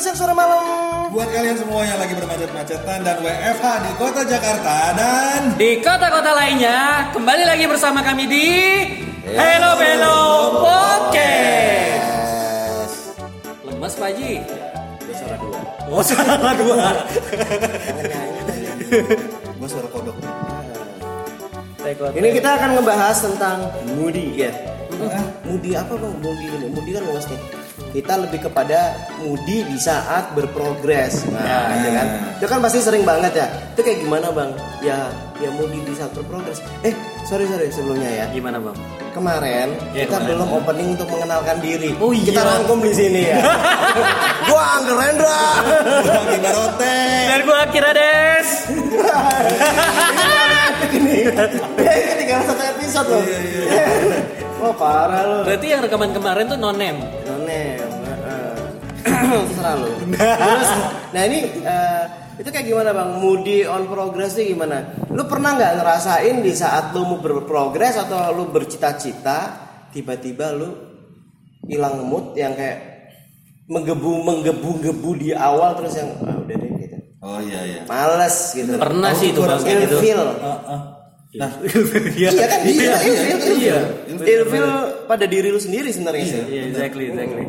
siang sore malam. Buat kalian semua yang lagi bermacet-macetan dan WFH di kota Jakarta dan Di kota-kota lainnya, kembali lagi bersama kami di Hello Hello Podcast. Lemas Pak Haji. Udah suara dua. Oh, salah dua. gue suara kodok. Ini kita akan ngebahas tentang moody ya. Moody apa bang? Moody ini. Moody kan luas nih. Kita lebih kepada moody di saat berprogres. Nah, itu kan. Itu kan pasti sering banget ya. Itu kayak gimana bang? Ya, ya moody di saat berprogres. Eh, sorry sorry sebelumnya ya. Gimana Bang? Kemarin Ya, kita kemarin. belum opening untuk mengenalkan diri. Oh, iya. Kita rangkum di sini ya. Gua Angger Rendra. Lagi barote. Dan gua Kira Des. ini ini tinggal satu episode loh oh parah lo Berarti yang rekaman kemarin tuh no name. Terserah lo terus nah ini eh, itu kayak gimana bang moody on progress itu gimana lu pernah nggak ngerasain di saat lu mau berprogres atau lu bercita-cita tiba-tiba lu hilang mood yang kayak menggebu menggebu gebu di awal terus yang ah, udah deh gitu Oh iya iya. males gitu Pernah sih itu Bang kayak gitu. Ilfeel. Nah, Iya kan? Iya, ilfeel, Iya. ilfeel. Ilfeel pada diri lu sendiri sebenarnya sih. Iya, exactly, exactly.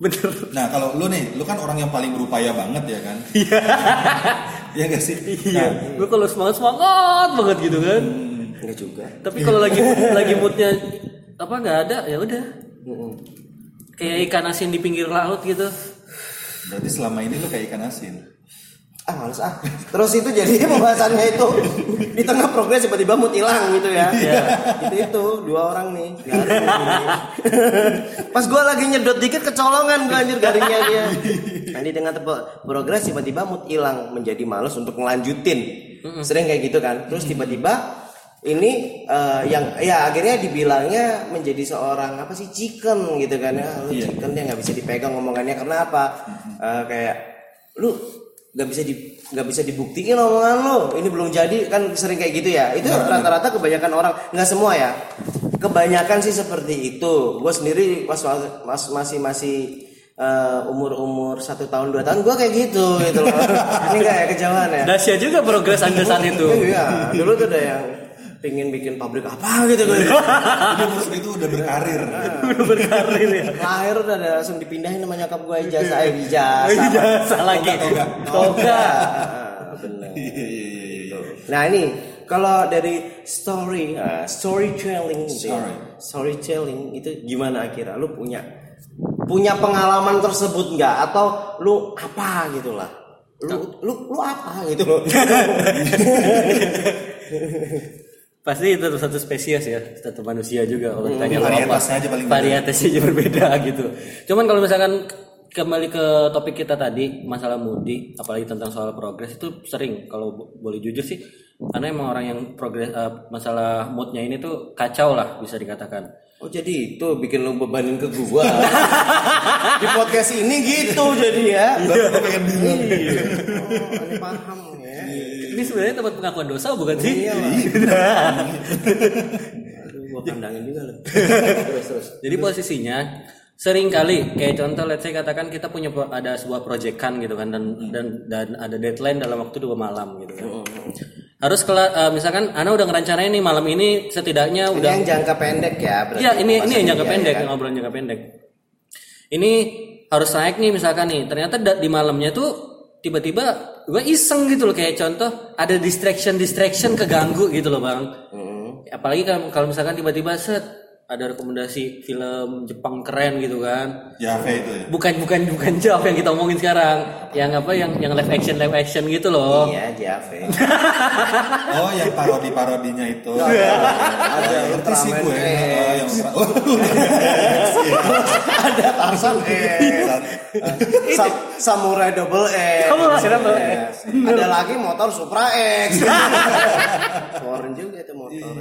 Bener. nah kalau lu nih, lu kan orang yang paling berupaya banget ya kan? Iya. Iya gak sih? Iya. Gue kalau semangat semangat banget gitu kan. Enggak juga. Tapi kalau lagi lagi moodnya apa nggak ada ya udah. Kayak ikan asin di pinggir laut gitu. Berarti selama ini lu kayak ikan asin. Ah, males ah. Terus itu jadi pembahasannya itu di tengah progres tiba-tiba mood hilang gitu ya. Iya. itu itu dua orang nih. Garing. Pas gua lagi nyedot dikit kecolongan gua anjir garingnya dia. Nah, di tengah progres tiba-tiba mood hilang menjadi males untuk ngelanjutin. Sering kayak gitu kan. Terus tiba-tiba ini eh, yang ya akhirnya dibilangnya menjadi seorang apa sih chicken gitu kan ya lu Iya. chicken dia nggak bisa dipegang ngomongannya karena apa Eh, kayak lu nggak bisa di nggak bisa dibuktiin omongan lu ini belum jadi kan sering kayak gitu ya. Itu rata-rata kebanyakan orang. Nggak semua ya. Kebanyakan sih seperti itu. Gue sendiri pas mas, masih masih umur umur satu tahun dua tahun gue kayak gitu gitu loh. Ini nggak ya kejauhan ya. Dahsyat juga progres anda saat itu. iya dulu tuh ada yang pingin bikin pabrik apa gitu Dia musuh itu udah berkarir. Udah berkarir ya. lahir udah ada langsung dipindahin sama nyokap gue ijazah. Eh ijazah. Ijazah lagi. Toga, toga Iya iya iya iya. nah ini kalau dari story ah, storytelling gitu ya. Story. storytelling itu gimana akhirnya lu punya punya pengalaman tersebut nggak? Atau lu apa gitu lah? Lu lu lu apa gitu Pasti itu satu spesies ya, satu manusia juga kalau ditanya apa Varietasnya aja paling. Varietasnya aja berbeda gitu. Cuman kalau misalkan kembali ke topik kita tadi masalah mudi, apalagi tentang soal progres itu sering kalau bo- boleh jujur sih, karena emang orang yang progres eh, masalah moodnya ini tuh kacau lah bisa dikatakan. Oh jadi itu bikin lu bebanin ke gua Di podcast ini gitu jadi ya Baru gua pengen. Iya. Oh, ini paham ya Ini sebenarnya tempat pengakuan dosa bukan sih? Iya lah Aduh gua kandangin juga lu Terus terus Jadi posisinya sering kali kayak contoh let's say katakan kita punya ada sebuah proyekan gitu kan dan dan dan ada deadline dalam waktu dua malam gitu kan. Harus kelar eh, misalkan Ana udah ngerencanain nih malam ini setidaknya Ini udah yang jangka pendek ya berarti Iya, ini ini yang jangka Iya, pendek, iya kan? ngobrolan jangka pendek. Ini harus naik nih misalkan nih. Ternyata di malamnya tuh tiba-tiba gue iseng gitu loh kayak contoh ada distraction distraction keganggu gitu loh bang. Apalagi kalau kalau misalkan tiba-tiba set ada rekomendasi film Jepang keren gitu kan. Jave itu ya. Bukan bukan bukan jawab yang kita omongin sekarang. Yang apa yang yang live action live action gitu loh. Iya Jave Oh yang parodi-parodinya itu. Ada Ngerti sih Ultraman gue. Oh, yang Ada Tarzan X Sa- Samurai Double X Yes. Ada lagi motor Supra X Keren juga itu motor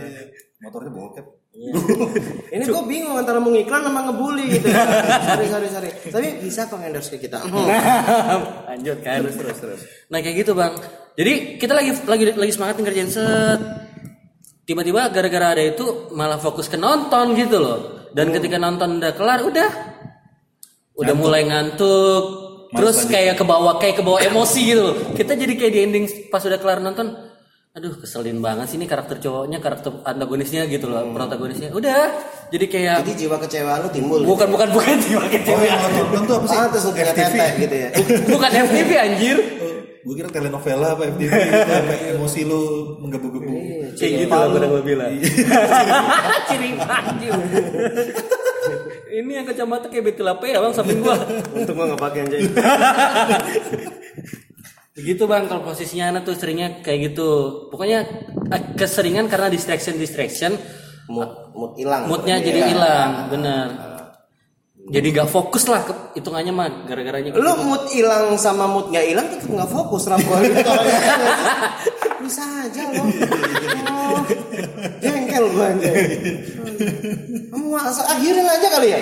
motornya bokep. Ini gue bingung antara mau ngiklan sama ngebully gitu ya. sorry sorry sorry. Tapi bisa kok endorse ke kita. Lanjut kan. terus terus terus. Nah kayak gitu bang. Jadi kita lagi lagi lagi semangat ngerjain set. Tiba-tiba gara-gara ada itu malah fokus ke nonton gitu loh. Dan ketika nonton udah kelar udah udah mulai ngantuk terus kayak ke bawah kayak ke bawah emosi gitu loh. kita jadi kayak di ending pas udah kelar nonton aduh keselin banget sih ini karakter cowoknya karakter antagonisnya gitu loh protagonisnya udah jadi kayak Jadi jiwa kecewa lu timbul. bukan bukan bukan tiba Oh kecewa yang lo tonton tuh apa sih? Lu FTV. tetek gitu ya. bukan FTV anjir gue kira telenovela apa FTV gitu sampai emosi lu menggebu-gebu. kayak gitu lah gue udah bilang ciri anjir ini yang kacamata kayak Betty Lape ya bang samping gua Untuk gua nggak pakai anjing. Begitu bang, kalau posisinya anak tuh seringnya kayak gitu. Pokoknya eh, keseringan karena distraction distraction, Mood mood hilang. moodnya jadi hilang, bener. Jadi gak fokus lah ke hitungannya mah gara-garanya gitu. Lu mood hilang sama mood nggak hilang tetap nggak fokus gua gitu. Bisa aja lo. Oh, jengkel gua anjing. Kamu masa akhirin aja kali ya?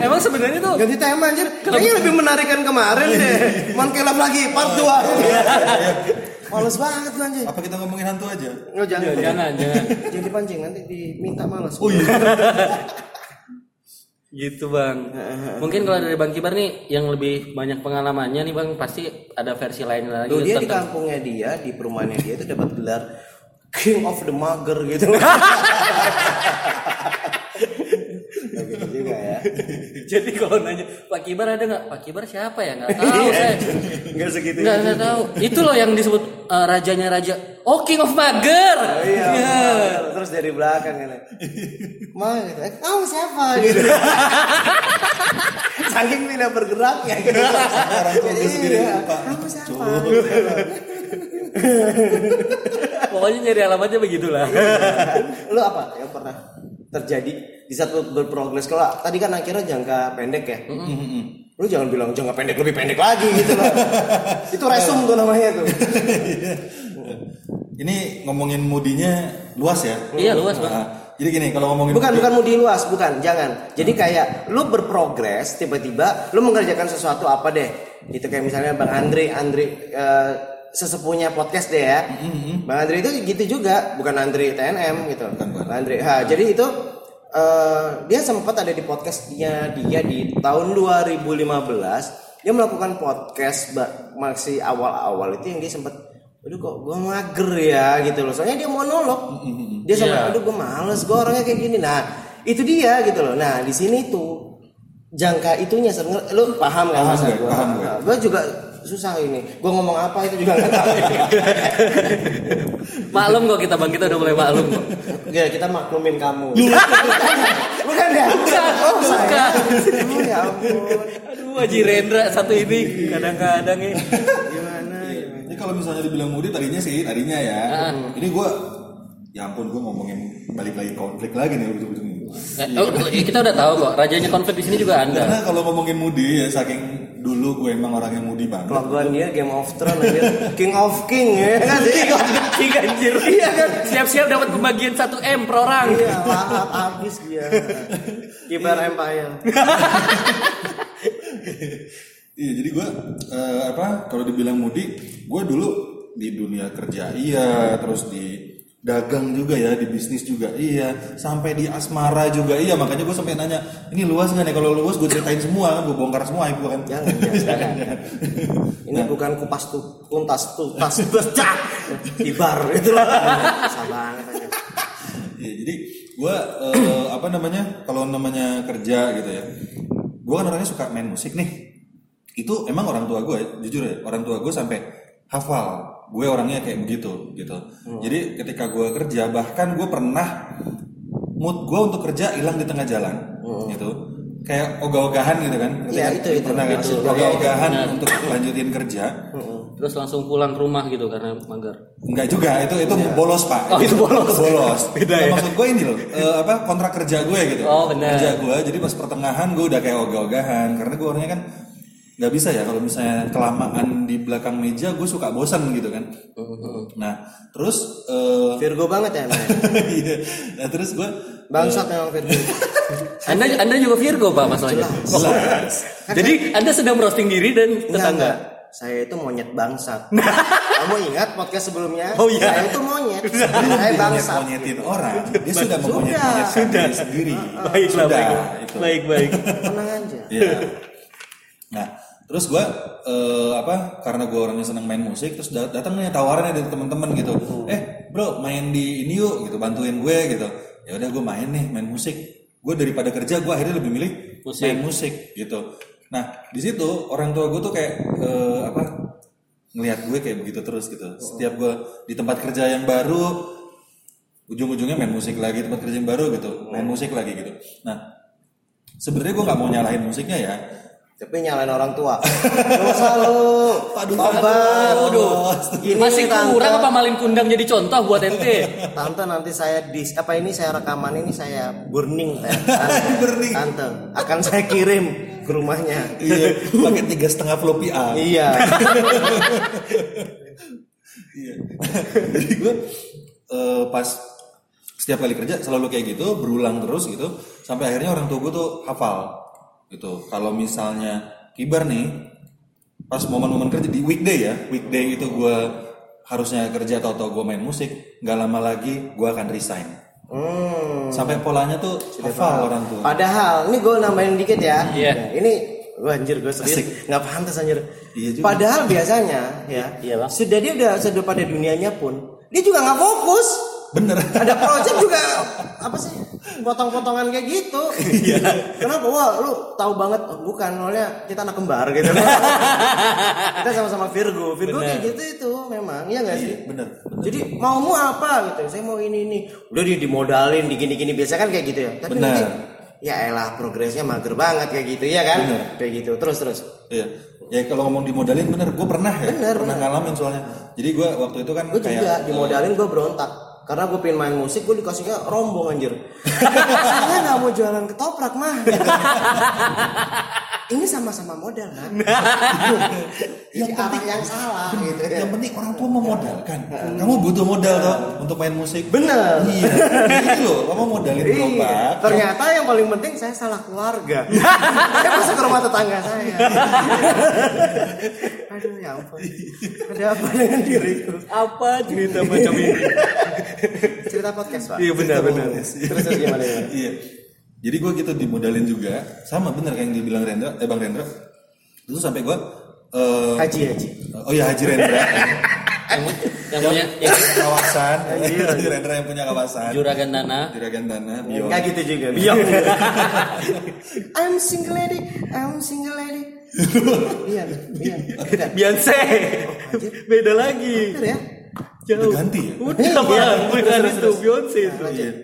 Emang sebenarnya tuh Ganti tema anjir. Kayaknya lebih menarik kan kemarin deh. Mankelap lagi part 2. Males banget gua anjing. Apa kita ngomongin hantu aja? Lo jangan. jangan jangan Jadi pancing nanti diminta malas. Oh iya. gitu bang. Mungkin kalau dari bang Kibar nih yang lebih banyak pengalamannya nih bang pasti ada versi lain lagi Tuh dia di tentang kampungnya dia, di perumahannya dia itu dapat gelar King of the Mager gitu. Gitu juga ya. Jadi kalau nanya Pak Kibar ada nggak? Pak Kibar siapa ya? Nggak tahu saya. Enggak segitu. Nggak nggak tahu. Itu loh yang disebut eh, rajanya raja. Oh King of Mager. Iya. Ya. Terus dari belakang ini. Ma gitu. Eh, kamu siapa gitu. Saking tidak bergeraknya gitu. Orang tua gue sendiri Iya. lupa. Kamu siapa? Pokoknya nyari alamatnya begitulah. Lu apa yang pernah terjadi di saat lu berprogres? Kalau tadi kan akhirnya jangka pendek ya. Lu jangan bilang jangka pendek lebih pendek lagi gitu loh. Itu resum tuh namanya tuh. Ini ngomongin mudinya luas ya? Iya, luas, Bang. Nah, jadi gini kalau ngomongin bukan mudi- bukan mudi luas bukan jangan. Jadi kayak lu berprogres tiba-tiba lu mengerjakan sesuatu apa deh? Gitu kayak misalnya bang Andri Andri eh, sesepuhnya podcast deh ya. Bang Andri itu gitu juga bukan Andri TNM gitu. Bang Andri. Ha, jadi itu eh, dia sempat ada di podcastnya dia di tahun 2015 dia melakukan podcast masih awal-awal itu yang dia sempat aduh kok gue mager ya gitu loh. Soalnya dia monolog. Dia sampai Iya. aduh gue males gue orangnya kayak gini. Nah itu dia gitu loh. Nah di sini tuh jangka itunya lu paham kan gue, gue paham gue. gue juga susah ini gue ngomong apa itu juga nggak tahu maklum kok kita bang kita udah mulai maklum kok. ya kita maklumin kamu bukan ya oh saya oh ya ampun Aduh Haji Rendra satu ini kadang-kadang ya. gimana ya Ini kalau misalnya dibilang mudi tadinya sih, tadinya ya. Ah. Ini gue, ya ampun gue ngomongin balik lagi konflik lagi nih ujung-ujungnya. Eh, oh, kita udah tahu kok rajanya konflik di sini juga anda. Karena kalau ngomongin mudi ya saking dulu gue emang orang yang mudi banget. kelakuan dia Game of Thrones anjir. King of King ya kan King of King anjir. Iya kan. Siap-siap dapat pembagian 1 M per orang. Iya, lahap habis dia. Kibar Empire. Iya jadi gue eh, apa kalau dibilang mudi, gue dulu di dunia kerja iya, terus di dagang juga ya, di bisnis juga iya, sampai di asmara juga iya. Makanya gue sampai nanya, ini luas nggak nih? Kalau luas gue ceritain semua, kan gue bongkar semua ibu kan. Jangan, jangan, jangan. Ini bukan kupas tuh, tuntas tuntas pecah. Kibar itu lah. Aja. Iya, jadi gue eh, apa namanya kalau namanya kerja gitu ya, gue kan orangnya suka main musik nih. Itu emang orang tua gue, jujur ya, orang tua gue sampai hafal. Gue orangnya kayak begitu gitu. Jadi ketika gue kerja, bahkan gue pernah mood gue untuk kerja hilang di tengah jalan, gitu. Kayak ogah-ogahan gitu kan? Iya, itu, itu, pernah itu. Ogah-ogahan Iya, untuk lanjutin kerja. Terus langsung pulang ke rumah gitu karena mager. Enggak juga, itu itu bolos pak. Oh, itu bolos. bolos. Beda ya? Maksud gue ini loh, eh, apa kontrak kerja gue gitu. Oh, benar. Kerja gue, jadi pas pertengahan gue udah kayak ogah-ogahan, karena gue orangnya kan nggak bisa ya kalau misalnya kelamaan di belakang meja gue suka bosan gitu kan. Nah terus, eh, Virgo banget ya. Iya. nah terus gue Bangsat memang Virgo. Anda Anda juga Virgo Pak masalahnya. jelas. Jadi Anda sedang merosting diri dan tetangga. enggak. Saya itu monyet bangsat. Kamu ingat podcast sebelumnya? Oh, iya. Saya itu monyet. Saya Dia bangsat. monyetin orang, dia sudah mempunyai Sudah. sendiri sendiri. Baiklah, Sudah, baik. itu. Baik, baik. Tenang aja. Iya. Terus gue eh, apa? Karena gue orangnya seneng main musik, terus dat- datang nih tawarannya dari teman-teman gitu. Eh, bro, main di ini yuk, gitu, bantuin gue gitu. Ya udah gue main nih, main musik. Gue daripada kerja, gue akhirnya lebih milih Musik. main musik gitu. Nah, di situ orang tua gue tuh kayak eh, apa? Ngelihat gue kayak begitu terus gitu. Setiap gue di tempat kerja yang baru, ujung-ujungnya main musik lagi tempat kerja yang baru gitu, main musik lagi gitu. Nah, sebenarnya gue nggak mau nyalahin musiknya ya, Tapi nyalain orang tua. Dosa lu. Tobat. Gini, masih Tante. kurang apa malin kundang jadi contoh buat ente? Tante nanti saya dis apa ini saya rekaman ini saya burning tante. Burning. Tante akan saya kirim ke rumahnya. iya, pakai tiga setengah floppy A. Iya. Iya. Jadi gue eh, pas setiap kali kerja selalu kayak gitu, berulang terus gitu, sampai akhirnya orang tua gue tuh hafal gitu. Kalau misalnya kibar nih, pas momen-momen kerja di weekday ya, weekday itu gue harusnya kerja atau atau gue main musik, nggak lama lagi gue akan resign. Hmm. Sampai polanya tuh hafal orang tua. Padahal ini gue nambahin dikit ya. Iya. Ini Wah anjir gue serius nggak pantas anjir. Iya juga. Padahal biasanya ya, Iya, Bang. sudah dia udah sudah pada dunianya pun dia juga nggak fokus. Bener. Ada project juga apa sih potong-potongan kayak gitu. Iya. Kenapa? Wah lu tahu banget Oh, bukan soalnya kita anak kembar gitu. kita sama-sama Virgo. Virgo kayak gitu itu memang iya nggak sih? Bener. Jadi maumu apa gitu? Saya mau ini ini. Udah dia dimodalin, digini-gini biasa kan kayak gitu ya. Tapi Benar. nanti, ya elah progresnya mager banget kayak gitu ya kan? Benar. Kayak gitu. Terus terus. Iya. Ya kalau ngomong dimodalin bener, gue pernah ya, Bener, pernah ngalamin soalnya. Jadi gue waktu itu kan Gue kayak juga dimodalin gue berontak. Karena gue pengen main musik, gue dikasihnya rombong anjir. Saya nggak mau jualan ketoprak mah. Ini sama-sama modal mah. Ini arah yang salah gitu ya. yang penting orang tua memodalkan. Kamu butuh modal toh untuk main musik. Bener. Iya. Ini loh, kamu modalin Iya, gerobak. ternyata yang paling penting saya salah keluarga. saya masuk ke rumah tetangga saya. Aduh ya ampun. Ada apa dengan diriku? Apa cerita macam ini? Cerita podcast pak. Iya benar benar. Terus gimana? Iya. Jadi gue gitu dimodalin juga, sama bener kayak yang dibilang Rendra, eh Bang Rendra. Itu sampai gue eh, Haji haji. Oh iya Haji Rendra. Yang, yang punya yang kawasan. Haji Rendra yang punya kawasan. juragan tanah. Juragan Tanah. Bio. Enggak gitu juga. Biong. I'm single lady. I'm single lady. Iya, iya. Bukan. Beyonce. Beda lagi. Bener ya? Udah ganti ya? Udah Iya. bang, bukan Terus, itu. Beyonce itu. Lanjut.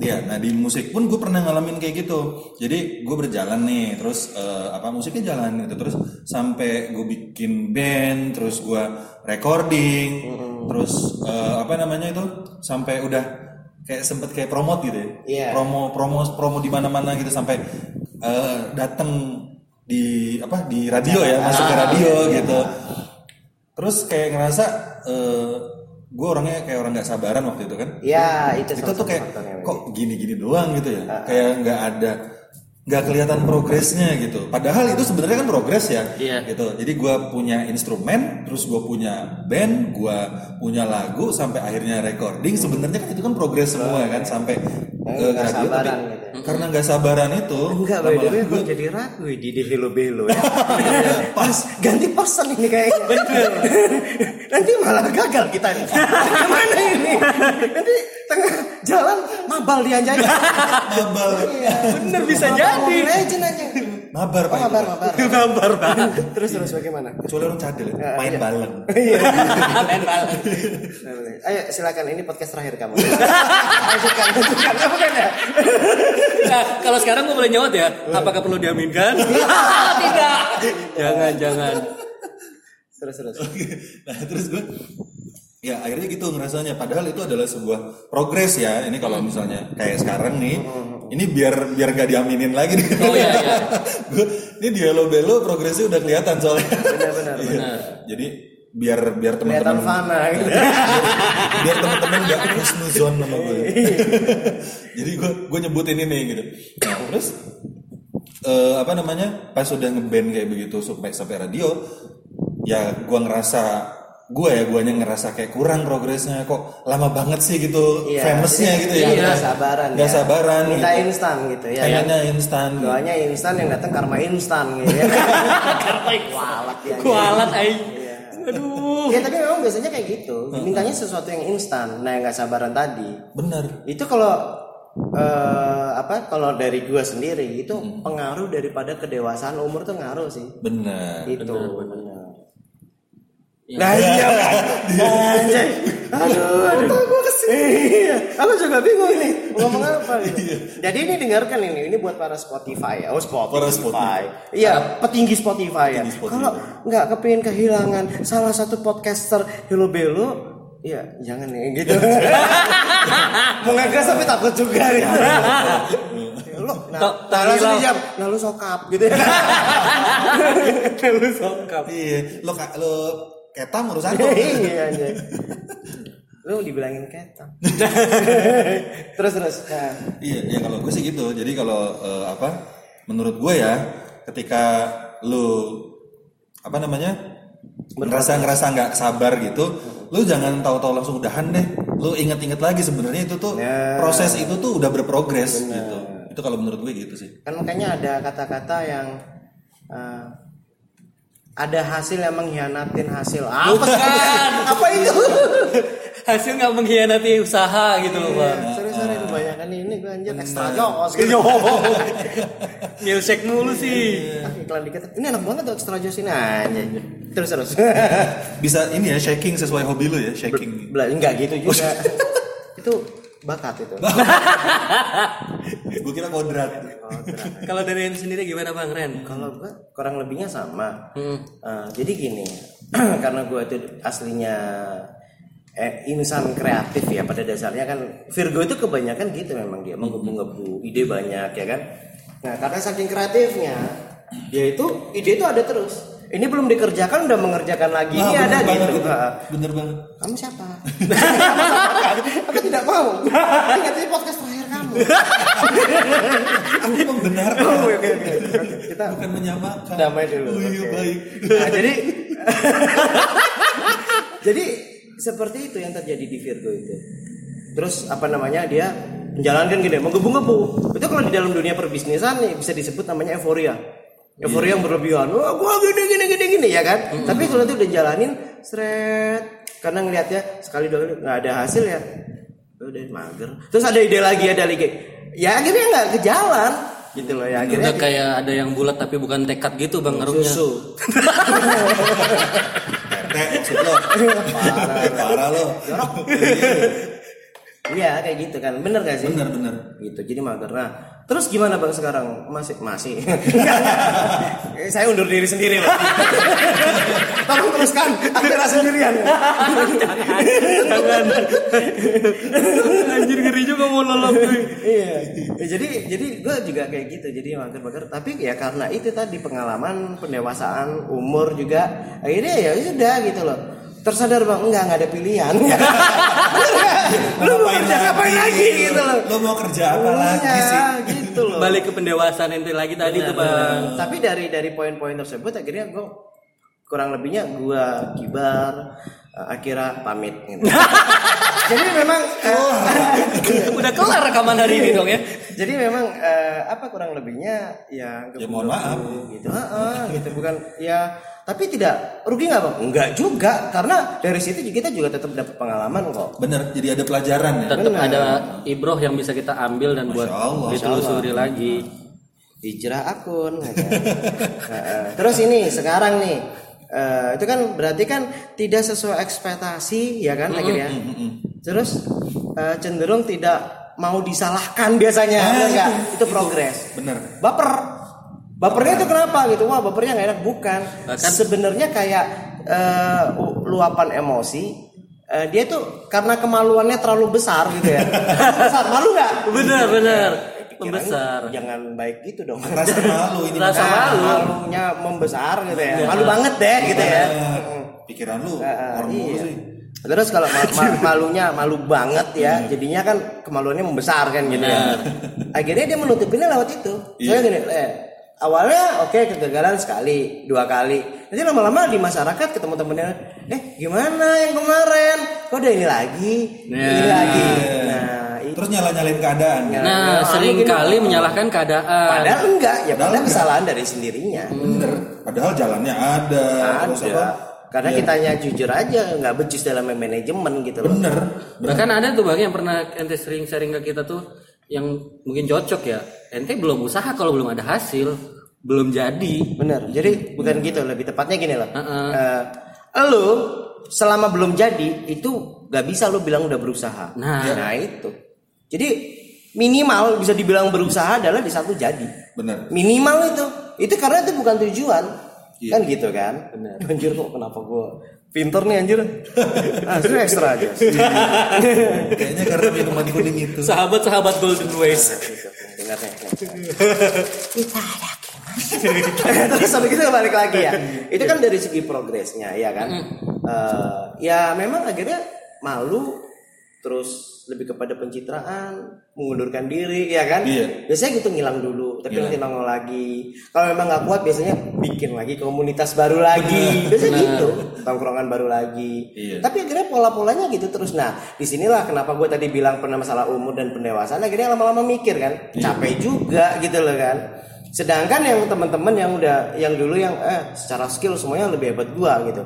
Iya, nah di musik pun gue pernah ngalamin kayak gitu. Jadi gue berjalan nih, terus eh, apa musiknya jalan gitu, terus sampai gue bikin band, terus gue recording, terus eh, apa namanya itu, sampai udah kayak sempet kayak promote gitu ya, Iya. promo promo promo di mana-mana gitu sampai eh, datang di apa di radio ya, masuk ke radio gitu. Terus kayak ngerasa eh, gue orangnya kayak orang nggak sabaran waktu itu kan? Ya, itu itu tuh kayak kok gini-gini doang gitu ya? Kayak nggak ada nggak kelihatan progresnya gitu padahal itu sebenarnya kan progres ya Iya. gitu jadi gua punya instrumen terus gua punya band gua punya lagu sampai akhirnya recording sebenarnya kan itu kan progres semua kan sampai ke radio tapi sabaran gitu. karena nggak sabaran itu Enggak, by the way, gue jadi ragu di di Hello Belo ya. Pas ganti person ini kayaknya. Bener. Nanti malah gagal kita nih. Gimana ini? Nanti tengah jalan mabal dia aja. mabar Iya. Bener bisa Mabal jadi. Legend aja. mabar Oh, pak itu, mabar, Pak. mabar. Gambar bang. Terus terus bagaimana? kecuali orang cadel ya, Ya, main iya. balon Iya. Ayo silakan ini podcast terakhir kamu. Lanjutkan, lanjutkan. Apa kan ya? Nah, kalau sekarang gue boleh nyawat ya, apakah perlu diaminkan? Tidak. Jangan, jangan. Terus terus. nah terus gue ya akhirnya gitu ngerasanya padahal itu adalah sebuah progres ya ini kalau misalnya kayak sekarang nih ini biar biar gak diaminin lagi nih Oh, iya, iya. Ini di Hello Bello progresnya udah kelihatan soalnya Benar benar. Iya. jadi biar biar Kelihatan teman-teman fana gitu. biar teman-teman gak husnuzon sama gue jadi gue gue nyebutin ini gitu nah terus eh, apa namanya pas udah ngeband kayak begitu sampai sampai radio ya gue ngerasa gue ya guanya ngerasa kayak kurang progresnya kok lama banget sih gitu Iya, famousnya jadi gitu ya. nggak sabaran nggak ya. sabaran minta gitu. instan gitu ya. Pengennya instan. Doanya instan yang datang karma instan gitu ya. Kualat ya. Kualat aing. Iya. Aduh. ya tapi memang biasanya kayak gitu. Mintanya sesuatu yang instan. Nah yang nggak sabaran tadi. Bener. Itu kalau eh, apa kalau dari gua sendiri itu pengaruh daripada kedewasaan umur tuh ngaruh sih. Bener. Itu benar Ya. Nah iya Anjay. Aduh aduh. Iya. Aku juga bingung nih Ngomong apa gitu Jadi ini dengarkan ini. Ini buat para Spotify Oh Spotify, Para Spotify. Iya petinggi Spotify ya. Petinggi Spotify. Kalau nggak kepingin kehilangan Salah satu podcaster Hello Belo Iya jangan nih gitu. Mau ngegas tapi takut juga. Nih Lo, nah, Tak- nah, langsung dijawab, nah lu sokap gitu ya. lu sokap. iya. Lo ketam urusan lo iya anjay. lu dibilangin ketam terus terus nah, Iya, ya kalau gue sih gitu. Jadi kalau eh, apa? Menurut gue ya, ketika lu apa namanya? ngerasa ngerasa nggak sabar gitu, lu jangan tahu-tahu langsung udahan deh. Lu inget-inget lagi sebenarnya itu tuh Ya. proses itu tuh udah berprogres gitu. Itu kalau menurut gue gitu sih. kan makanya ada kata-kata yang eh, ada hasil yang mengkhianatin hasil. Apa Bukan. apa itu? Hasil nggak mengkhianati usaha gitu loh bang. sorry sorry kebanyakan ini gue anjir ekstra jos gitu Milsek mulu sih. Ah, iklan dikit. Ini enak banget tuh ekstra jos ini. Aja terus terus. Bisa ini ya shaking sesuai hobi lu ya, shaking. Bela- enggak gitu juga. Itu bakat itu gue kira kodrat. Kalau dari Ren sendiri gimana bang Ren? Kalau gue kurang lebihnya sama. Hmm. Eh, jadi gini, karena gue itu aslinya eh, insan kreatif ya pada dasarnya kan Virgo itu kebanyakan gitu memang dia menggebu-gebu ide banyak ya kan. Nah karena saking kreatifnya dia itu ide itu ada terus. Ini belum dikerjakan udah mengerjakan lagi. Ini Ah, ada bener banget gitu. itu. Ah, Bener banget. kamu siapa? Aku tidak mau. Ingat ini podcast terakhir kamu. Aku membenarkan, Oh, oke, oke. Kita bukan menyamakan. damai dulu. Oh, iya Oke. baik. Nah, jadi jadi seperti itu yang terjadi di Virgo itu. Terus apa namanya dia menjalankan gini, menggebu-gebu. Itu kalau di dalam dunia perbisnisan nih bisa disebut namanya euforia. Euforia yang berlebihan. Wah, gua gini gini gini gini ya kan. Tapi kalau nanti udah jalanin seret karena ngelihatnya sekali dua kali nggak ada hasil ya. Udah mager. Terus ada ide lagi ada lagi. Ya akhirnya nggak ke jalan gitu loh ya akhirnya Udah kayak ada yang bulat tapi bukan tekad gitu bang ngaruhnya. susu. Maksud lo. Parah lo. Iya kayak gitu kan, bener gak sih? Bener bener. Gitu, jadi mager. Terus gimana bang sekarang? Masih masih. Saya undur diri sendiri bang. Tolong teruskan, akhirnya sendirian. Jangan. Anjir ngeri juga mau lolok tuh. iya. Ya, jadi jadi gue juga kayak gitu, jadi mager-mager. Tapi ya karena itu tadi pengalaman, pendewasaan, umur juga, akhirnya ya sudah gitu loh. Tersadar bang, enggak nggak ada pilihan. Lu lagi gitu loh? Lo mau kerja apa lagi Iya, sih? gitu loh. Balik ke pendewasaan ente lagi tadi tuh bang. Tapi dari dari poin-poin tersebut akhirnya gue kurang lebihnya gue kibar eh, akhirnya pamit gitu. jadi memang eh, Udah kelar rekaman hari ini dong ya. jadi memang eh, apa kurang lebihnya ya Ya, mohon maaf. gitu Heeh, gitu bukan ya tapi tidak rugi nggak bang enggak juga karena dari situ kita juga tetap dapat pengalaman kok Bener, jadi ada pelajaran ya. Tetap ada ibroh yang bisa kita ambil dan buat Allah, ditelusuri lagi. hijrah akun? Heeh. terus ini sekarang nih eh, itu kan berarti kan tidak sesuai ekspektasi ya kan akhirnya terus eh, cenderung tidak mau disalahkan biasanya Ah, bener nggak? itu, itu, progres Bener. baper bapernya itu kenapa gitu wah bapernya nggak enak bukan Bahkan- sebenarnya kayak eh, u- luapan emosi eh, dia tuh karena kemaluannya terlalu besar gitu ya besar malu nggak Bener bener. Membesar. jangan baik gitu dong Rasa malu ini. Rasa malu. malunya membesar gitu ya malu banget deh gitu ya Bener. Pikiran lu orang mulu iya. sih. Terus kalau ma- ma- malunya malu banget ya, jadinya kan kemaluannya membesar kan gitu ya. Akhirnya dia menutupinya lewat itu. Saya gini, eh, awalnya oke kegagalan sekali, dua kali, Nanti lama-lama di masyarakat ketemu temennya, eh gimana yang kemarin? Kok ada ini lagi? Ini lagi. Nah, itu. Terus nyala-nyalain keadaan. Ya. Nah, Ya, sering kali menyalahkan keadaan. Padahal enggak, ya padahal kesalahan dari sendirinya. Bener. Padahal jalannya ada. Terus apa? Ada. Karena kitanya jujur aja, nggak becus dalam manajemen gitu loh. Bener. Bahkan ada tuh bang yang pernah ente sering sharing ke kita tuh yang mungkin cocok ya. Ente belum usaha kalau belum ada hasil, belum jadi. Bener. Jadi bukan gitu, lebih tepatnya gini loh. Heeh. Eh, lu selama belum jadi itu nggak bisa lu bilang udah berusaha. Nah. nah itu. Jadi minimal bisa dibilang berusaha adalah di satu jadi. Bener. Minimal itu. Itu karena itu bukan tujuan. Iya. Kan gitu kan? Anjir kok kenapa gua pinter nih anjir. Asli ekstra aja. Kayaknya karena minuman kuning itu. Sahabat-sahabat Golden Ways. Dengar nih. Terus sampai kita balik lagi ya. Itu kan dari segi progresnya ya kan. Eh, ya memang akhirnya malu terus lebih kepada pencitraan, mengundurkan diri ya kan. Iya. Biasanya gitu ngilang dulu, tapi Ngilang. nanti nongol lagi. Kalau memang nggak kuat biasanya bikin lagi komunitas baru lagi. Biasanya gitu, tongkrongan baru lagi. Iya. Tapi akhirnya pola-polanya gitu terus. Nah, di sinilah kenapa gue tadi bilang pernah masalah umur dan pendewasaan. Akhirnya lama-lama mikir kan, capek juga gitu loh kan. Sedangkan yang teman-teman yang udah yang dulu yang eh secara skill semuanya lebih hebat gua gitu.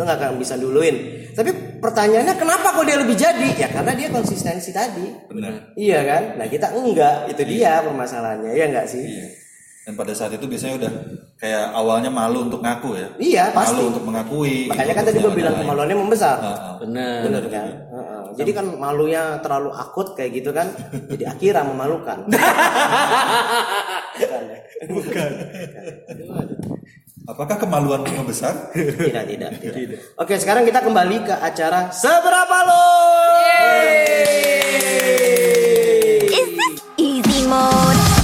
Lo nggak akan bisa duluin. Tapi pertanyaannya kenapa kok dia lebih jadi? Ya karena dia konsistensi tadi. Bener. Iya kan? Nah kita enggak, itu dia permasalahannya, ya enggak sih? Iya. Dan pada saat itu biasanya udah kayak awalnya malu untuk ngaku ya. Iya, pasti. Malu untuk mengakui. Makanya gitu, kan tadi gue bilang kemaluannya membesar. Heeh. Benar. Bener kan? Heeh. Jadi kan malunya terlalu akut kayak gitu kan, jadi akhirnya memalukan. Bukan ya? Apakah kemaluan membesar? Tidak, tidak, tidak. Oke, sekarang kita kembali ke acara Seberapa Lo? Is this easy mode?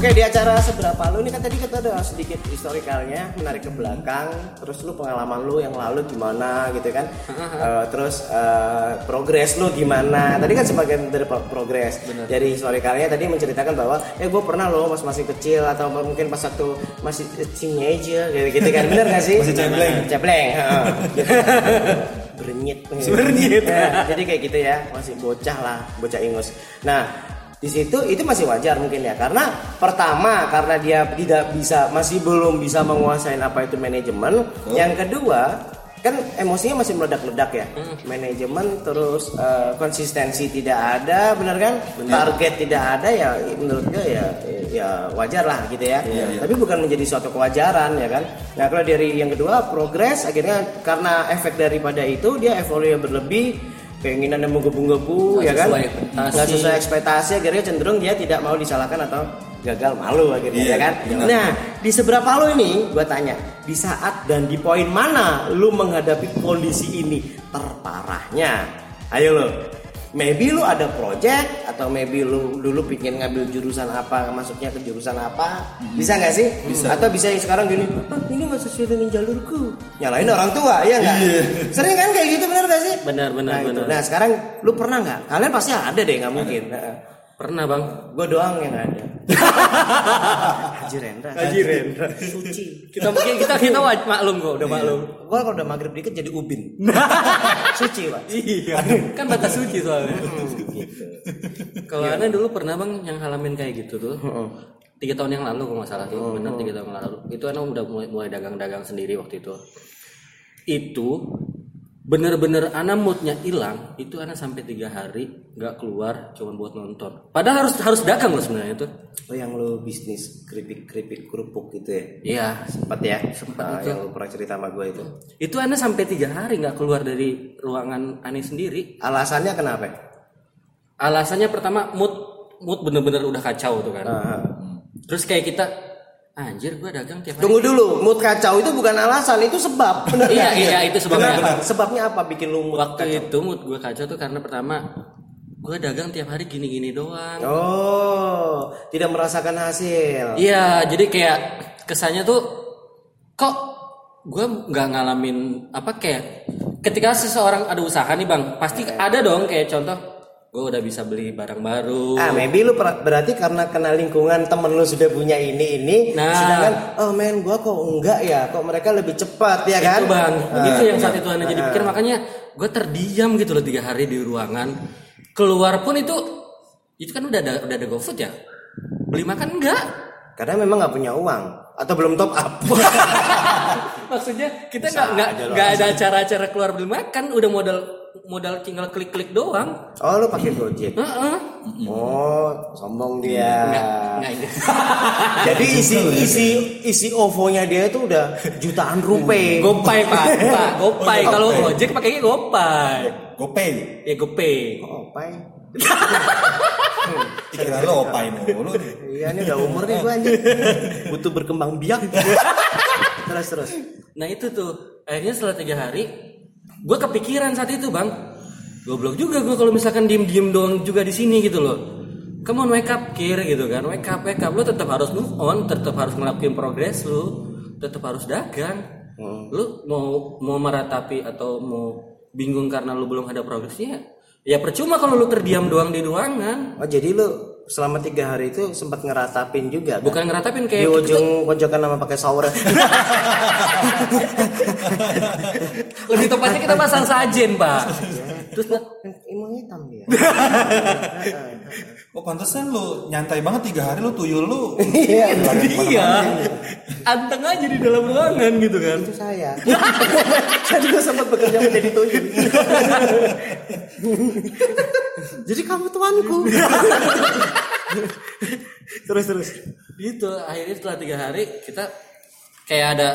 Oke di acara seberapa lu? Ini kan tadi kita udah sedikit historikalnya menarik ke belakang. Terus lu pengalaman lu yang lalu gimana gitu kan? Eh, terus eh, progres lu gimana? Tadi kan sebagian dari pro- progres. Dari historikalnya tadi menceritakan bahwa eh gue pernah lo pas masih kecil atau mungkin pas waktu masih teenager gitu, gitu kan. Bener gak sih? Masih cebleng. cebleng bernyit bernyit jadi kayak gitu ya masih bocah lah bocah ingus. Nah di situ itu masih wajar mungkin ya. Karena pertama karena dia tidak bisa masih belum bisa menguasai apa itu manajemen. Yang kedua kan emosinya masih meledak-ledak ya. Manajemen terus eh, konsistensi tidak ada benar kan? Target tidak ada ya menurut gue ya ya wajar lah gitu ya. Tapi bukan menjadi suatu kewajaran ya kan? Nah kalau dari yang kedua progres akhirnya karena efek daripada itu dia euforia berlebih keinginan yang menggebu-gebu ya kan? nggak sesuai ekspektasi akhirnya cenderung dia tidak mau disalahkan atau gagal malu akhirnya Iya, ya kan? benar. nah di seberapa lo ini gue tanya di saat dan di poin mana lu menghadapi kondisi ini terparahnya? Ayo lo maybe lu ada project atau maybe lu dulu pingin ngambil jurusan apa masuknya ke jurusan apa. Bisa nggak sih? Bisa. atau bisa yang sekarang gini "Ah, ini nggak sesuai dengan jalurku. Nyalain orang tua ya nggak? Iya. sering kan kayak gitu benar gak sih? Benar, benar, nah, itu. benar. nah sekarang lu pernah nggak? Kalian pasti ada deh nggak mungkin. Pernah bang. gue doang yang ada. Haji Rendra. Haji Rendra. suci. Kita mungkin kita kita maklum kok, udah maklum. gue kalau udah maghrib dikit jadi ubin suci pak Iya. Kan batas suci soalnya. gitu Kalau Ana dulu pernah bang yang halamin kayak gitu tuh. Tiga tahun yang lalu kalau nggak salah tuh, benar tiga tahun yang lalu. Itu Ana udah mulai, mulai dagang-dagang sendiri waktu itu. Itu bener-bener Ana moodnya hilang. Itu Ana sampai tiga hari nggak keluar, cuma buat nonton. Padahal harus harus dagang loh sebenarnya itu. oh yang lu bisnis keripik keripik kerupuk gitu ya Iya. sempat ya Sempat Ah, itu. yang lu pernah cerita sama gue itu Itu Ana sampai tiga hari nggak keluar dari ruangan Ana sendiri. alasannya kenapa Alasannya pertama mood mood bener-bener udah kacau tuh kan. Ah, Terus kayak kita anjir gua dagang tiap hari. Tunggu dulu, mood kacau itu bukan alasan, itu sebab. Benar Iya, nggak? iya, itu sebabnya. Kenapa? Sebabnya apa bikin lu mood Waktu kacau? itu mood gua kacau tuh karena pertama gua dagang tiap hari gini-gini doang. Oh, tidak merasakan hasil. Iya, jadi kayak kesannya tuh kok gua nggak ngalamin apa kayak ketika seseorang ada usaha nih bang, pasti ada dong kayak contoh gue udah bisa beli barang baru. Ah, maybe lu berarti karena kena lingkungan temen lu sudah punya ini ini, Nah. sedangkan oh men gua kok enggak ya, kok mereka lebih cepat ya kan? itu bang. Ah, itu yang saat itu aneh jadi pikir. Makanya gue terdiam gitu loh tiga hari di ruangan. Keluar pun itu itu kan udah ada udah ada GoFood ya? Beli makan enggak? Karena memang nggak punya uang. Atau belum top up. maksudnya kita nggak nggak ada acara-acara keluar beli makan. Udah modal modal tinggal klik-klik doang oh lu pakai Gojek. Heeh. Oh, sombong dia. Nggak. Jadi isi isi isi OVO-nya dia itu udah jutaan rupiah. Gopay pak, pak Gopay. Kalau Gojek pakainya Gopay. GoPay. Ya Gopay. Pai. Kira lo opai mulu. Iya, ini udah umur nih gua anjir. Butuh berkembang biak. terus terus. Nah itu tuh akhirnya setelah tiga hari, gue kepikiran saat itu bang, goblok juga gue kalau misalkan diem diem doang juga di sini gitu loh. Come on wake up kir gitu kan, wake up wake up, lu tetap harus move on, tetap harus ngelakuin progres lu, tetap harus dagang. Lu mau mau meratapi atau mau bingung karena lu belum ada progresnya, ya percuma kalau lu terdiam doang di ruangan. Oh, jadi lu selama tiga hari itu sempat ngeratapin juga kan? Bukan ngeratapin di kayak tuh- ujung pojokan sama pakai sawer. lebih tepatnya kita pasang sajen pak. Terus Emang hitam dia. Oh pantesan lu nyantai banget tiga hari lu tuyul lu. Iya, Iya. Anteng aja di dalam ruangan gitu kan. itu saya. saya juga sempat bekerja menjadi tuyul. Jadi kamu tuanku. terus terus. Gitu. Akhirnya setelah tiga hari kita kayak ada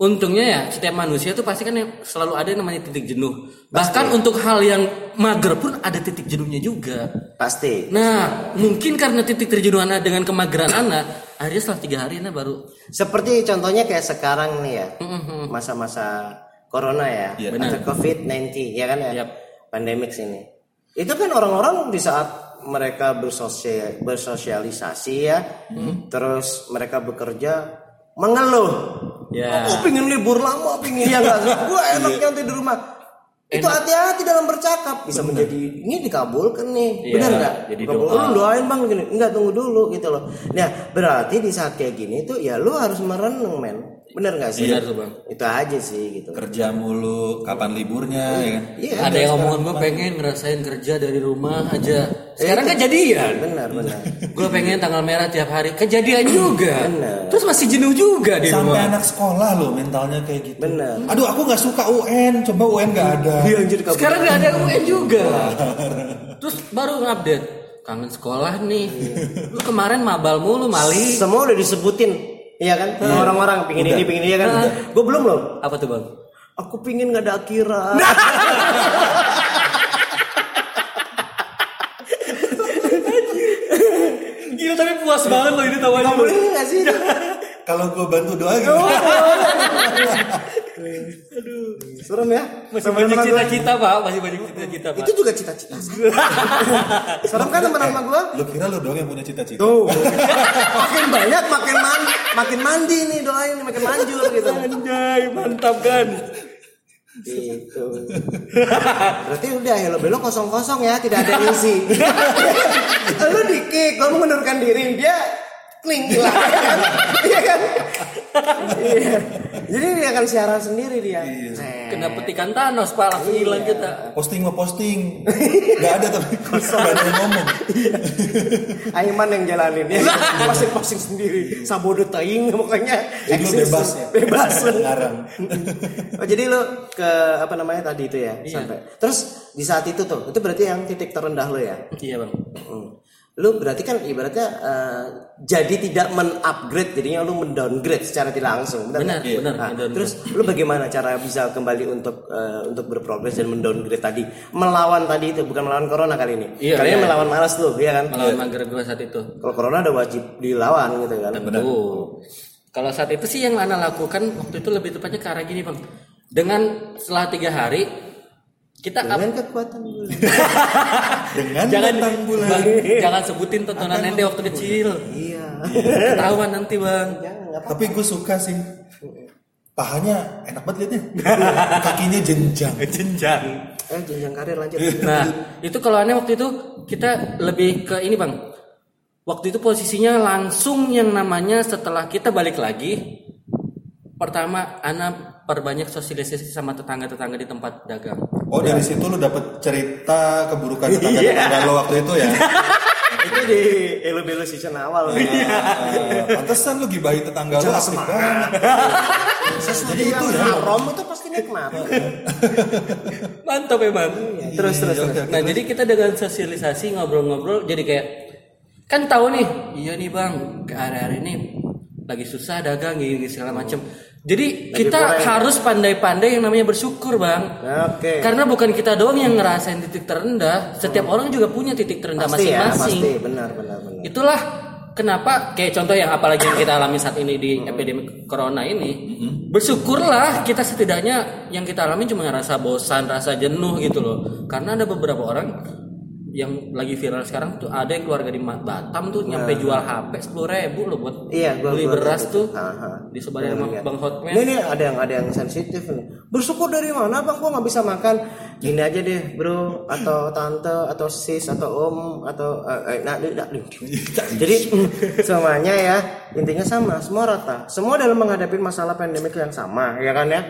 untungnya ya setiap manusia tuh pasti kan yang selalu ada yang namanya titik jenuh. Bahkan untuk hal yang mager pun ada titik jenuhnya juga. Pasti. Nah, mungkin karena titik terjenuh anak dengan kemageran anak, akhirnya setelah tiga hari anak baru Seperti contohnya kayak sekarang nih ya. Masa-masa corona ya. Iya. Atau COVID-19 ya kan ya. Yap. Pandemik sini. Itu kan orang-orang di saat mereka bersosial, bersosialisasi ya. Terus mereka bekerja mengeluh. Ya. Aku pengen libur lama, pengen ya enggak? Gua enak nyantai di rumah. Itu hati-hati dalam bercakap bisa menjadi ini dikabulkan nih. Iya, Benar enggak? jadi doa. Doain Bang gini. Enggak tunggu dulu gitu loh. Nah, berarti di saat kayak gini tuh ya lu harus merenung, men. Bener gak sih? Benar tuh, Bang. Itu aja sih gitu. Kerja mulu, kapan liburnya ya kan? Iya. ada yang ngomongin gue pengen ngerasain kerja dari rumah aja. Sekarang kan jadian. Benar, benar. Gue pengen tanggal merah tiap hari kejadian juga. Bener. Terus masih jenuh juga di Sampai rumah. anak sekolah lo mentalnya kayak gitu. Bener. Aduh aku nggak suka UN, coba UN nggak ada. Iya anjir kabur. Sekarang nggak ada UN juga. Terus baru ngupdate kangen sekolah nih. Lu kemarin mabal mulu mali. Semua udah disebutin. Iya kan? Orang-orang pingin ini, pingin ini ya kan. Gue belum loh. Apa tuh bang? Aku pingin gak ada akhirat. Gila tapi puas banget loh ini tawaran Kamu ini gak sih? Kalau gue bantu doa gitu. Serem ya? Masih banyak cita-cita pak, masih banyak cita-cita pak. Itu juga cita-cita. Serem kan teman sama gue? Lo kira lo doang yang punya cita-cita? Tuh. makin banyak makin man makin mandi nih doain nih, makin manjur gitu. Anjay, mantap kan. Gitu. Berarti udah hello belo kosong kosong ya, tidak ada isi. Lu di kick, kamu mengundurkan diri, dia kling hilang? Iya kan? Iya. Jadi dia akan siaran sendiri dia. Set. Kena petikan Thanos pak, langsung hilang kita. Posting mau posting, nggak ada tapi nggak ada yang ngomong. Aiman yang jalanin ya. Posting-posting sendiri. Sabodo taing pokoknya. Jadi lu eksis. bebas ya? Bebas. Ngarang. Oh jadi lo ke apa namanya tadi itu ya sampai. Terus di saat itu tuh, itu berarti yang titik terendah lo ya. Iya bang. Hmm. Lu berarti kan ibaratnya eh, jadi tidak men-upgrade jadinya lu men-downgrade secara tidak langsung. Benar, nggak? benar, Nah, terus lu bagaimana cara bisa kembali untuk eh, untuk berprogres dan men-downgrade tadi? Melawan tadi itu bukan melawan corona kali ini. Iya, kali ini iya. melawan malas tuh, ya kan? Melawan mager gue saat itu. Kalau corona udah wajib dilawan gitu kan. Tuh. Kalau saat itu sih yang Ana lakukan waktu itu lebih tepatnya ke arah gini bang. Dengan setelah tiga hari kita Dengan kekuatan bulan. Dengan jangan bulan. Bang, jangan sebutin tontonan ente waktu kecil. iya. Ketahuan nanti bang. Jangan apa. Tapi gue suka sih. Pahanya enak banget liatnya. Kakinya jenjang. Jenjang. eh jenjang karir lanjut Nah, itu kalau aneh waktu itu kita lebih ke ini bang. Waktu itu posisinya langsung yang namanya setelah kita balik lagi. Pertama, Ana perbanyak sosialisasi sama tetangga-tetangga di tempat dagang. Oh dari situ lu dapet cerita keburukan tetangga tetangga lo waktu itu ya? itu di elu belu season awal Ah, Pantesan lu gibahin tetangga lu asik semangat. banget. Jadi itu ya. haram itu pasti nikmat Mantap emang. terus terus Iya, terus. Nah, jadi kita dengan sosialisasi ngobrol-ngobrol jadi kayak kan tahu nih, iya nih Bang, ke area-area ini lagi susah dagang gini segala macam. Jadi kita kurang. harus pandai-pandai yang namanya bersyukur, Bang. oke Karena bukan kita doang yang ngerasain titik terendah, setiap orang juga punya titik terendah pasti ya masing-masing. pasti benar benar benar Itulah kenapa kayak contoh yang apalagi yang kita alami saat ini di epidemi corona ini, bersyukurlah kita setidaknya yang kita alami cuma rasa bosan, rasa jenuh gitu loh. Karena ada beberapa orang yang lagi viral sekarang tuh ada yang keluarga di Batam tuh nyampe jual HP sepuluh ribu loh buat Iya, gua- beli gua beras lihat tuh disebarin sama Iya. bang Hotman. Ini ada yang ada yang sensitif nih. Bersyukur dari mana bang? Gua nggak bisa makan. Gini aja deh bro, atau tante, atau sis, atau om, atau eh, eh, nah, nah, nah. Jadi semuanya ya intinya sama, semua rata. Semua dalam menghadapi masalah pandemik yang sama, ya kan ya.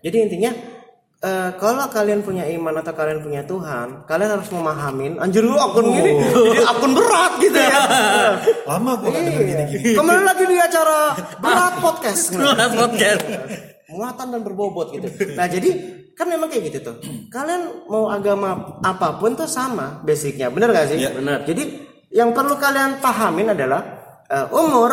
Jadi intinya eh, kalau kalian punya iman atau kalian punya Tuhan, kalian harus memahamin. Anjir lu akun gini, jadi akun berat gitu ya. Lama gua gak denger Iya. gini-gini. Kembali lagi di acara berat podcast. podcast. muatan dan berbobot gitu. Nah jadi kan memang kayak gitu tuh. Kalian mau agama apa pun tuh sama basicnya, bener gak sih? Iya, benar. Jadi yang perlu kalian pahamin adalah eh, umur,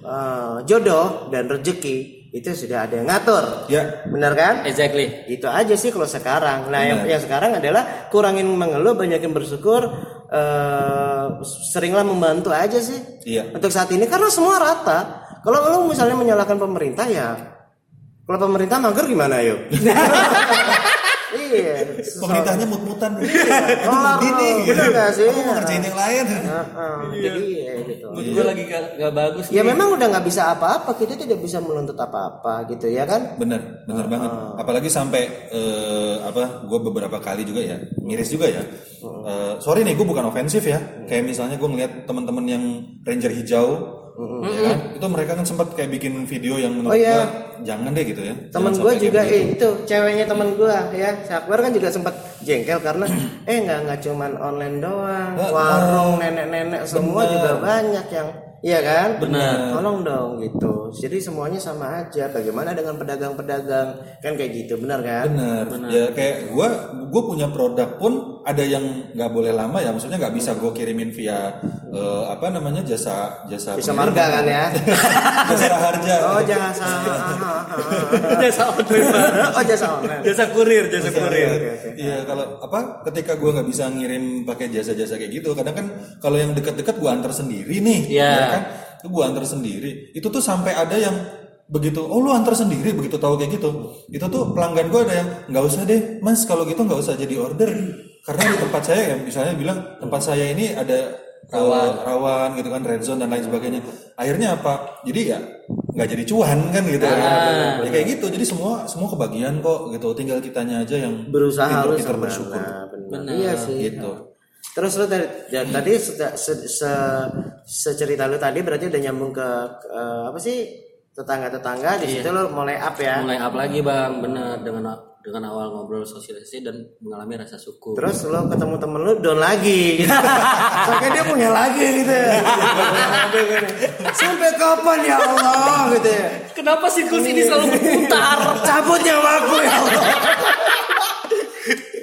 eh, jodoh dan rezeki itu sudah ada yang ngatur. Ya. Bener kan? Exactly. Itu aja sih kalau sekarang. Nah yang, yang sekarang adalah kurangin mengeluh, banyakin bersyukur, eh, seringlah membantu aja sih. Iya. Untuk saat ini karena semua rata. Kalau lu misalnya menyalahkan pemerintah ya, kalau pemerintah mager gimana yuk? iya. Pemerintahnya mut-mutan. Kelar Ini nih. loh, bener gak sih? Aku mau ngerjain yang lain. Heeh, Jadi ya gitu. Mood gue lagi gak, gak bagus Ya nih. memang udah nggak bisa apa-apa, kita tidak bisa menuntut apa-apa gitu ya kan? Bener, bener banget. Apalagi sampai eh, apa? Gue beberapa kali juga ya, miris juga ya. Eh, sorry nih, gue bukan ofensif ya. Kayak misalnya gue ngeliat teman-teman yang ranger hijau, ya kan? Itu mereka kan sempat kayak bikin video yang menurut Oh, iya. gue jangan deh gitu ya. temen gue juga kayak eh, itu ceweknya temen gue ya si Akbar kan juga sempat jengkel karena eh nggak nggak cuman online doang warung nenek-nenek semua Bener. juga banyak yang iya kan Benar. tolong dong gitu jadi semuanya sama aja bagaimana dengan pedagang-pedagang kan kayak gitu benar kan Bener. Ya kayak gue, gue punya produk pun ada yang nggak boleh lama ya. Maksudnya nggak bisa gue kirimin via eh, apa namanya jasa jasa bisa pengiriman. marga kan ya jasa harja. oh jangan salah jasa online oh jasa online jasa kurir jasa kurir. Iya kalau apa ketika gue nggak bisa ngirim pakai jasa-jasa kayak gitu kadang kan kalau yang deket-deket gue antar sendiri nih Iya. ya kan? Itu gue antar sendiri. Itu tuh sampai ada yang begitu oh lu antar sendiri? begitu tahu kayak gitu. Itu tuh pelanggan gue ada yang nggak usah deh mas kalau gitu nggak usah jadi order. Karena di tempat saya ya misalnya bilang tempat saya ini ada rawan. rawan gitu kan red zone dan lain sebagainya. Akhirnya apa? Jadi ya nggak jadi cuan kan gitu kan? Ya kayak gitu. Jadi semua semua kebagian kok gitu. Tinggal kitanya aja yang berusaha pinter-pinter sama. bersyukur. Nah, benar. iya sih. gitu Terus lu tadi, ya, tadi se, se, se- secerita lu tadi berarti udah nyambung ke, ke, apa sih tetangga-tetangga di situ lu mulai up ya. mulai up lagi bang bener dengan dengan awal ngobrol sosialisasi dan mengalami rasa syukur Terus lu ketemu temen lu down lagi gitu. Sampai dia punya lagi gitu. ya. Sampai kapan ya Allah gitu ya. kenapa siklus ini selalu berputar Cabut nyawaku ya Allah.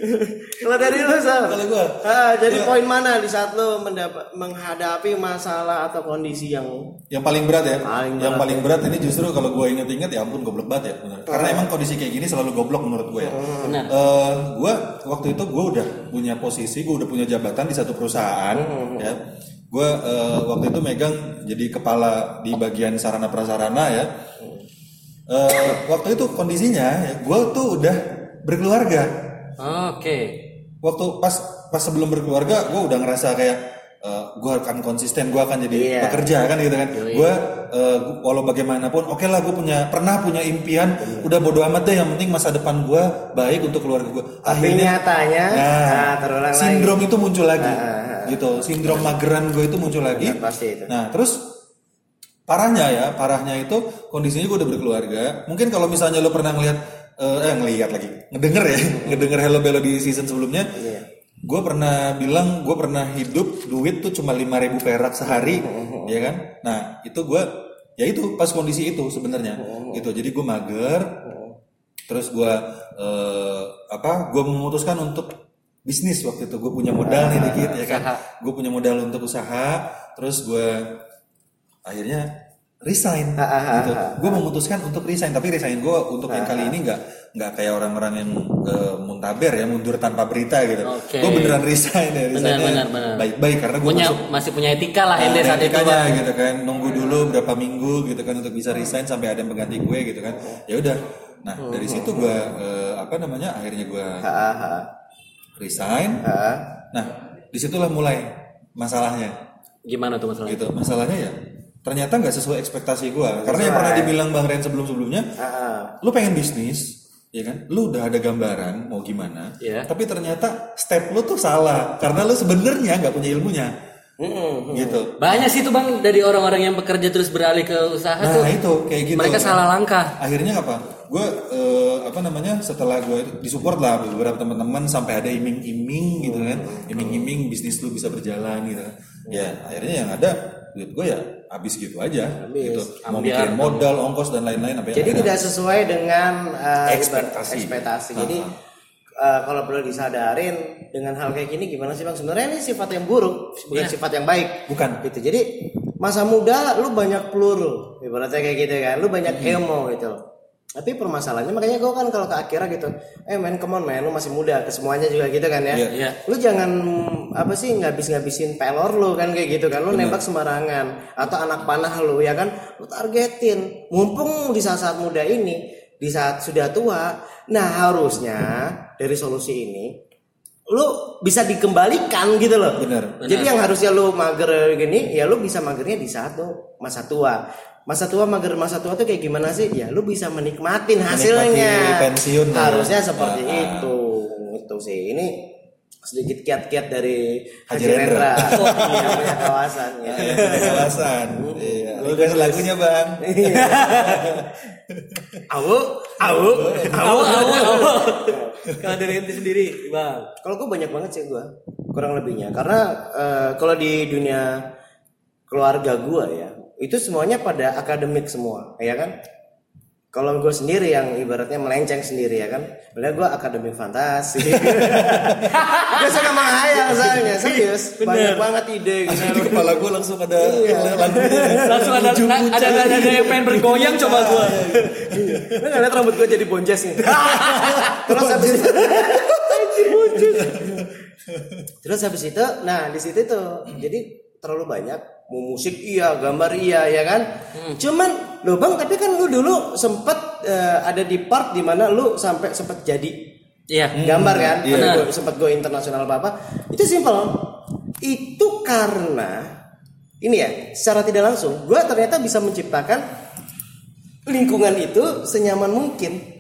Kalau dari lu Sal? Kalau gua? Ah, jadi poin mana di saat lu mendapat menghadapi masalah atau kondisi yang yang paling berat ya Paling yang berat. paling berat ini justru kalau gue inget-inget ya ampun goblok banget ya benar. karena emang kondisi kayak gini selalu goblok menurut gue ya Benar. Eh, gue waktu itu gue udah punya posisi gue udah punya jabatan di satu perusahaan ya gue eh, waktu itu megang jadi kepala di bagian sarana prasarana ya Eh, waktu itu kondisinya ya, gue tuh udah berkeluarga oke waktu pas pas sebelum berkeluarga gue udah ngerasa kayak gue akan konsisten, gue akan jadi Iya. bekerja kan gitu kan. Gue walau bagaimanapun, oke lah gue punya pernah punya impian, udah bodo amat deh. Yang penting masa depan gue baik untuk keluarga gue. Tapi nyatanya, nah, terulang lagi. sindrom itu muncul lagi, Ah, gitu. Sindrom mageran gue itu muncul lagi. Ya, pasti itu. Nah terus parahnya ya, parahnya itu kondisinya gue udah berkeluarga. Mungkin kalau misalnya lo pernah ngeliat, eh, eh ngeliat lagi, ngedenger ya, ngedenger Hello Bello di season sebelumnya. Iya. Gue pernah bilang gue pernah hidup duit tuh cuma 5000 perak sehari, ya kan? Nah itu gue, ya itu pas kondisi itu sebenarnya, gitu. Jadi gue mager, terus gue eh, apa? Gue memutuskan untuk bisnis waktu itu. Gue punya modal nih dikit, ya kan? Gue punya modal untuk usaha, terus gue akhirnya resign. Ah, ah, ah, gitu. Gue memutuskan untuk resign, tapi resign gue untuk yang kali ini nggak nggak kayak orang-orang yang eh, muntaber ya mundur tanpa berita gitu. Oke. Gue beneran resign ya, resignnya baik-baik karena gue punya masuk masih punya etika lah ada saat itu Bang. gitu kan. Nunggu dulu berapa minggu gitu kan untuk bisa resign sampai ada yang pengganti gue gitu kan. Ya udah. Nah dari situ gue eh, apa namanya akhirnya gue Ah, ah, resign. Ah. nah di situlah mulai masalahnya. Gimana tuh masalahnya? gitu masalahnya ya ternyata nggak sesuai ekspektasi gue karena yang pernah dibilang bang Ren sebelum sebelumnya ah. lu pengen bisnis ya kan lu udah ada gambaran mau gimana Iya. tapi ternyata step lu tuh salah karena lu sebenarnya nggak punya ilmunya Mm-mm. gitu Banyak sih tuh bang dari orang-orang yang bekerja terus beralih ke usaha nah tuh. itu kayak gitu Mereka salah langkah. akhirnya apa gue eh, apa namanya setelah gue disupport lah beberapa teman-teman sampai ada iming-iming gitu kan iming-iming bisnis lu bisa berjalan gitu kan ya akhirnya yang ada duit gue ya habis gitu aja gitu mau Ambiar. mikirin modal ongkos dan lain-lain apa Jadi tidak sesuai dengan uh, Ekspektasi. ekspektasi. Jadi uh, kalau perlu disadarin dengan hal kayak gini gimana sih bang? Sebenarnya ini sifat yang buruk, bukan Iya. sifat yang baik. Bukan. Gitu. Jadi masa muda lu banyak peluru, ibaratnya kayak gitu kan. Lu banyak ilmu gitu. Tapi permasalahannya makanya gue kan kalau ke akhirnya gitu, eh men come on men, lu masih muda, ke semuanya juga gitu kan ya. Iya. Iya. Lu jangan apa sih ngabis-ngabisin pelor lu kan kayak gitu kan. Lu nembak sembarangan atau anak panah lu ya kan. Lu targetin. Mumpung di saat-saat muda ini, di saat sudah tua, nah harusnya dari solusi ini lu bisa dikembalikan gitu loh. Bener. Jadi yang harusnya lu mager gini, ya lu bisa magernya di saat lu masa tua. Masa tua mager masa tua tuh kayak gimana sih? Ya lu bisa menikmatin hasilnya. pensiun lah. Harusnya seperti Ah, ah. itu. Itu sih. Ini sedikit kiat-kiat dari Haji Rendra. Yang punya kawasan ya. Iya, kawasan. Iya. Lu kasih lagunya bang. Awu, awu, Awo, awo, awo. Kalau dari ente sendiri, bang. Kalau gue banyak banget sih gue kurang lebihnya karena eh, kalau di dunia keluarga gue ya itu semuanya pada akademik semua ya kan? Kalau gue sendiri yang ibaratnya melenceng sendiri ya kan? Padahal gue akademik fantasi. Gue suka menghayal soalnya. Serius. Banyak banget ide gitu Di kepala gue langsung ada Iya. Langsung ada ada ada, ada yang pengen bergoyang coba gua. Lu nggak liat rambut gue jadi bonjes nih? Terus habis itu terus habis itu nah di situ tuh jadi terlalu banyak mau musik iya gambar iya ya kan? Cuman lo bang tapi kan lu dulu sempet eh, ada di part di mana lu sampai sempet jadi Iya. gambar kan? iya. Ada gua- sempet go internasional apa apa itu simpel. Itu karena ini ya secara tidak langsung gue ternyata bisa menciptakan lingkungan itu senyaman mungkin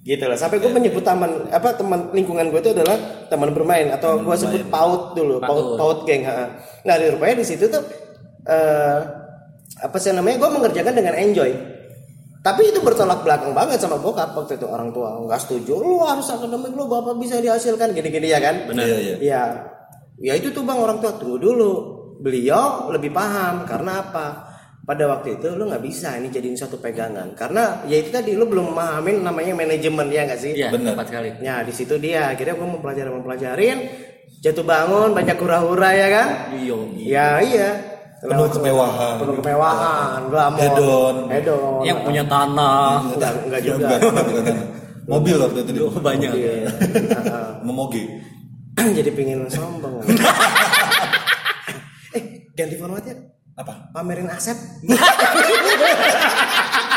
gitu lah. Sampai gue menyebut taman apa teman lingkungan gue itu adalah teman bermain atau gue sebut paut dulu paut. paut geng ha. nah di rupanya di situ tuh eh apa sih namanya gue mengerjakan dengan enjoy. Tapi itu bertolak belakang banget sama bokap waktu itu orang tua. Nggak setuju. Lu harus akademik lu bapak bisa dihasilkan gini-gini ya kan? Iya, iya. ya ya itu tuh bang orang tua. Tunggu dulu. Beliau lebih paham karena apa pada waktu itu lu nggak bisa ini jadiin suatu pegangan karena ya itu tadi lu belum memahamin namanya manajemen ya nggak sih Iya, Bener. tepat sekali. ya di situ dia akhirnya gue mempelajari mempelajarin jatuh bangun banyak hura-hura ya kan Iya. ya iya Penuh kemewahan. penuh kemewahan glamor Hedon. hedon Yang punya tanah enggak enggak juga bukan, bukan. Mobil waktu itu dia. banyak. Iya. Heeh. Memoge. jadi pingin sombong eh ganti formatnya Apa? pamerin aset